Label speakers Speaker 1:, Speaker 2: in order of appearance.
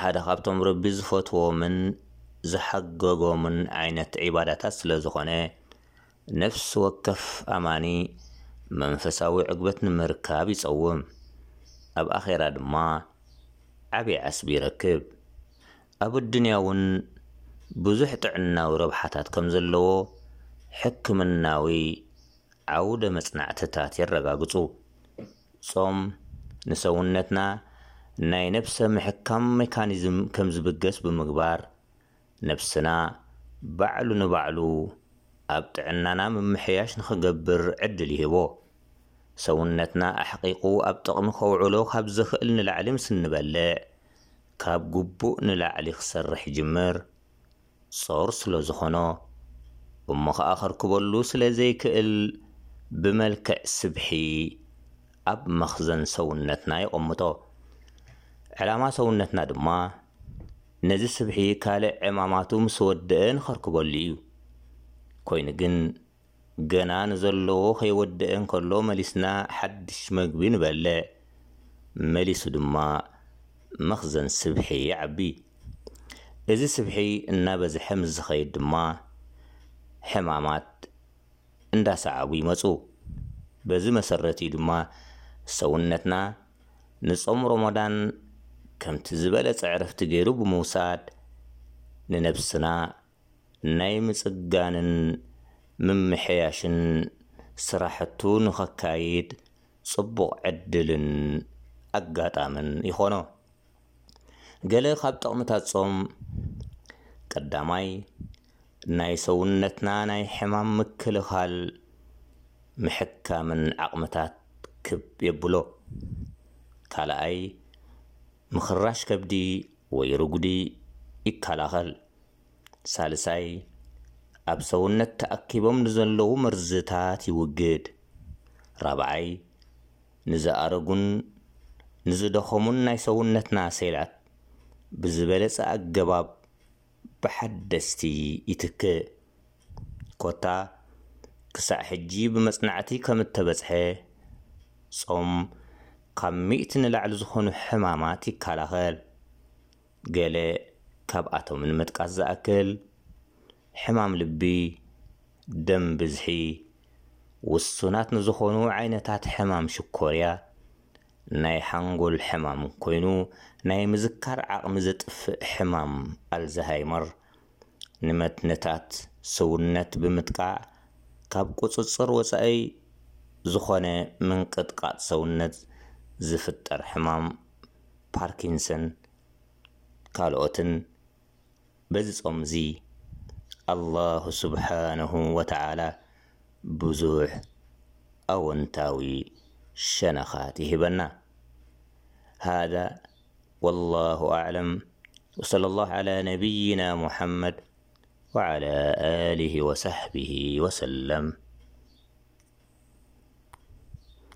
Speaker 1: ሓደ ካብቶም ረቢ ዝፈትዎምን ዝሓገጎምን ዓይነት ዒባዳታት ስለ ዝኾነ፣ ነፍሲ ወከፍ ኣማኒ መንፈሳዊ ዕግበት ንምርካብ ይጸውም፣ ኣብ ኣኼራ ድማ ዓቢ ዓስቢ ይረክብ። ኣብ ኣዱንያ'ውን ብዙሕ ጥዕናዊ ረብሓታት ከም ዘለዎ ሕክምናዊ ዓውደ መጽናዕትታት የረጋግጹ። ጾም፣ ንሰውነትና ናይ ነብሰ ምሕካም ሜካኒዝም ከም ዝብገስ ብምግባር፣ ነብስና ባዕሉ ንባዕሉ ኣብ ጥዕናና ምምሕያሽ ንኽገብር ዕድል ይህቦ። ሰውነትና ኣሕቒቑ ኣብ ጥቕሚ ከውዕሎ ካብ ዝኽእል ንላዕሊ ምስ እንበልዕ፣ ካብ ግቡእ ንላዕሊ ክሰርሕ ይጅምር። ጾር ስለ ዝኾኖ እሞ ኸኣ ከርክበሉ ስለ ዘይክእል ብመልክዕ ስብሒ ኣብ መኽዘን ሰውነትና የቐምጦ። ዕላማ ሰውነትና ድማ ነዚ ስብሒ ካልእ ዕማማቱ ምስ ወደኣ ንኸርክበሉ እዩ። ኮይኑ ግን ገና ንዘለዎ ከይወደኤ እንከሎ መሊስና ሓድሽ መግቢ ንበልዕ። መሊሱ ድማ መኽዘን ስብሒ ይዓቢ። እዚ ስብሒ እናበዝሐ ምስ ዝኸይድ ድማ ሕማማት እንዳሰዓቡ ይመጹ። በዚ መሰረት እዩ ድማ ሰውነትና ንጾም ሮሞዳን ከምቲ ዝበለጸ ዕረፍቲ ገይሩ ብምውሳድ ንነብስና ናይ ምፅጋንን ምምሕያሽን ስራሕቱ ንኸካይድ ፅቡቕ ዕድልን ኣጋጣምን ይኾኖ። ገለ ካብ ጠቕምታት ፆም፣ ቀዳማይ ናይ ሰውነትና ናይ ሕማም ምክልኻል ምሕካምን ዓቕምታት ክብ የብሎ። ካልኣይ ምኽራሽ ከብዲ ወይ ርጉዲ ይከላኸል። ሳልሳይ፣ ኣብ ሰውነት ተኣኪቦም ንዘለዉ መርዝታት ይውግድ። ራብዓይ፣ ንዝኣረጉን ንዝደኸሙን ናይ ሰውነትና ሴላት ብዝበለጸ ኣገባብ ብሓደስቲ ይትክእ። ኮታ ክሳዕ ሕጂ ብመጽናዕቲ ከም እተበጽሐ፣ ጾም ካብ ሚእቲ ንላዕሊ ዝዀኑ ሕማማት ይከላኸል። ገለ ካብኣቶም ንምጥቃስ ዝኣክል፣ ሕማም ልቢ፣ ደም ብዝሒ፣ ውሱናት ንዝዀኑ ዓይነታት ሕማም ሽኮርያ፣ ናይ ሓንጎል ሕማም ኮይኑ ናይ ምዝካር ዓቕሚ ዘጥፍእ ሕማም ኣልዘሃይመር፣ ንመትንታት ሰውነት ብምጥቃዕ ካብ ቁጽጽር ወጻኢ ዝኾነ ምንቅጥቃጥ ሰውነት ዝፍጠር ሕማም ፓርኪንሰን ካልኦትን በዚ ጾም እዚ ኣላሁ ሱብሓነሁ ወተዓላ ብዙሕ ኣወንታዊ ሸነኻት ይህበና። ሃዛ ወላሁ ኣዕለም ወሰለላሁ ዓላ ነቢይና ሙሓመድ ወዓላ ኣሊሂ ወሰሕቢሂ ወሰለም።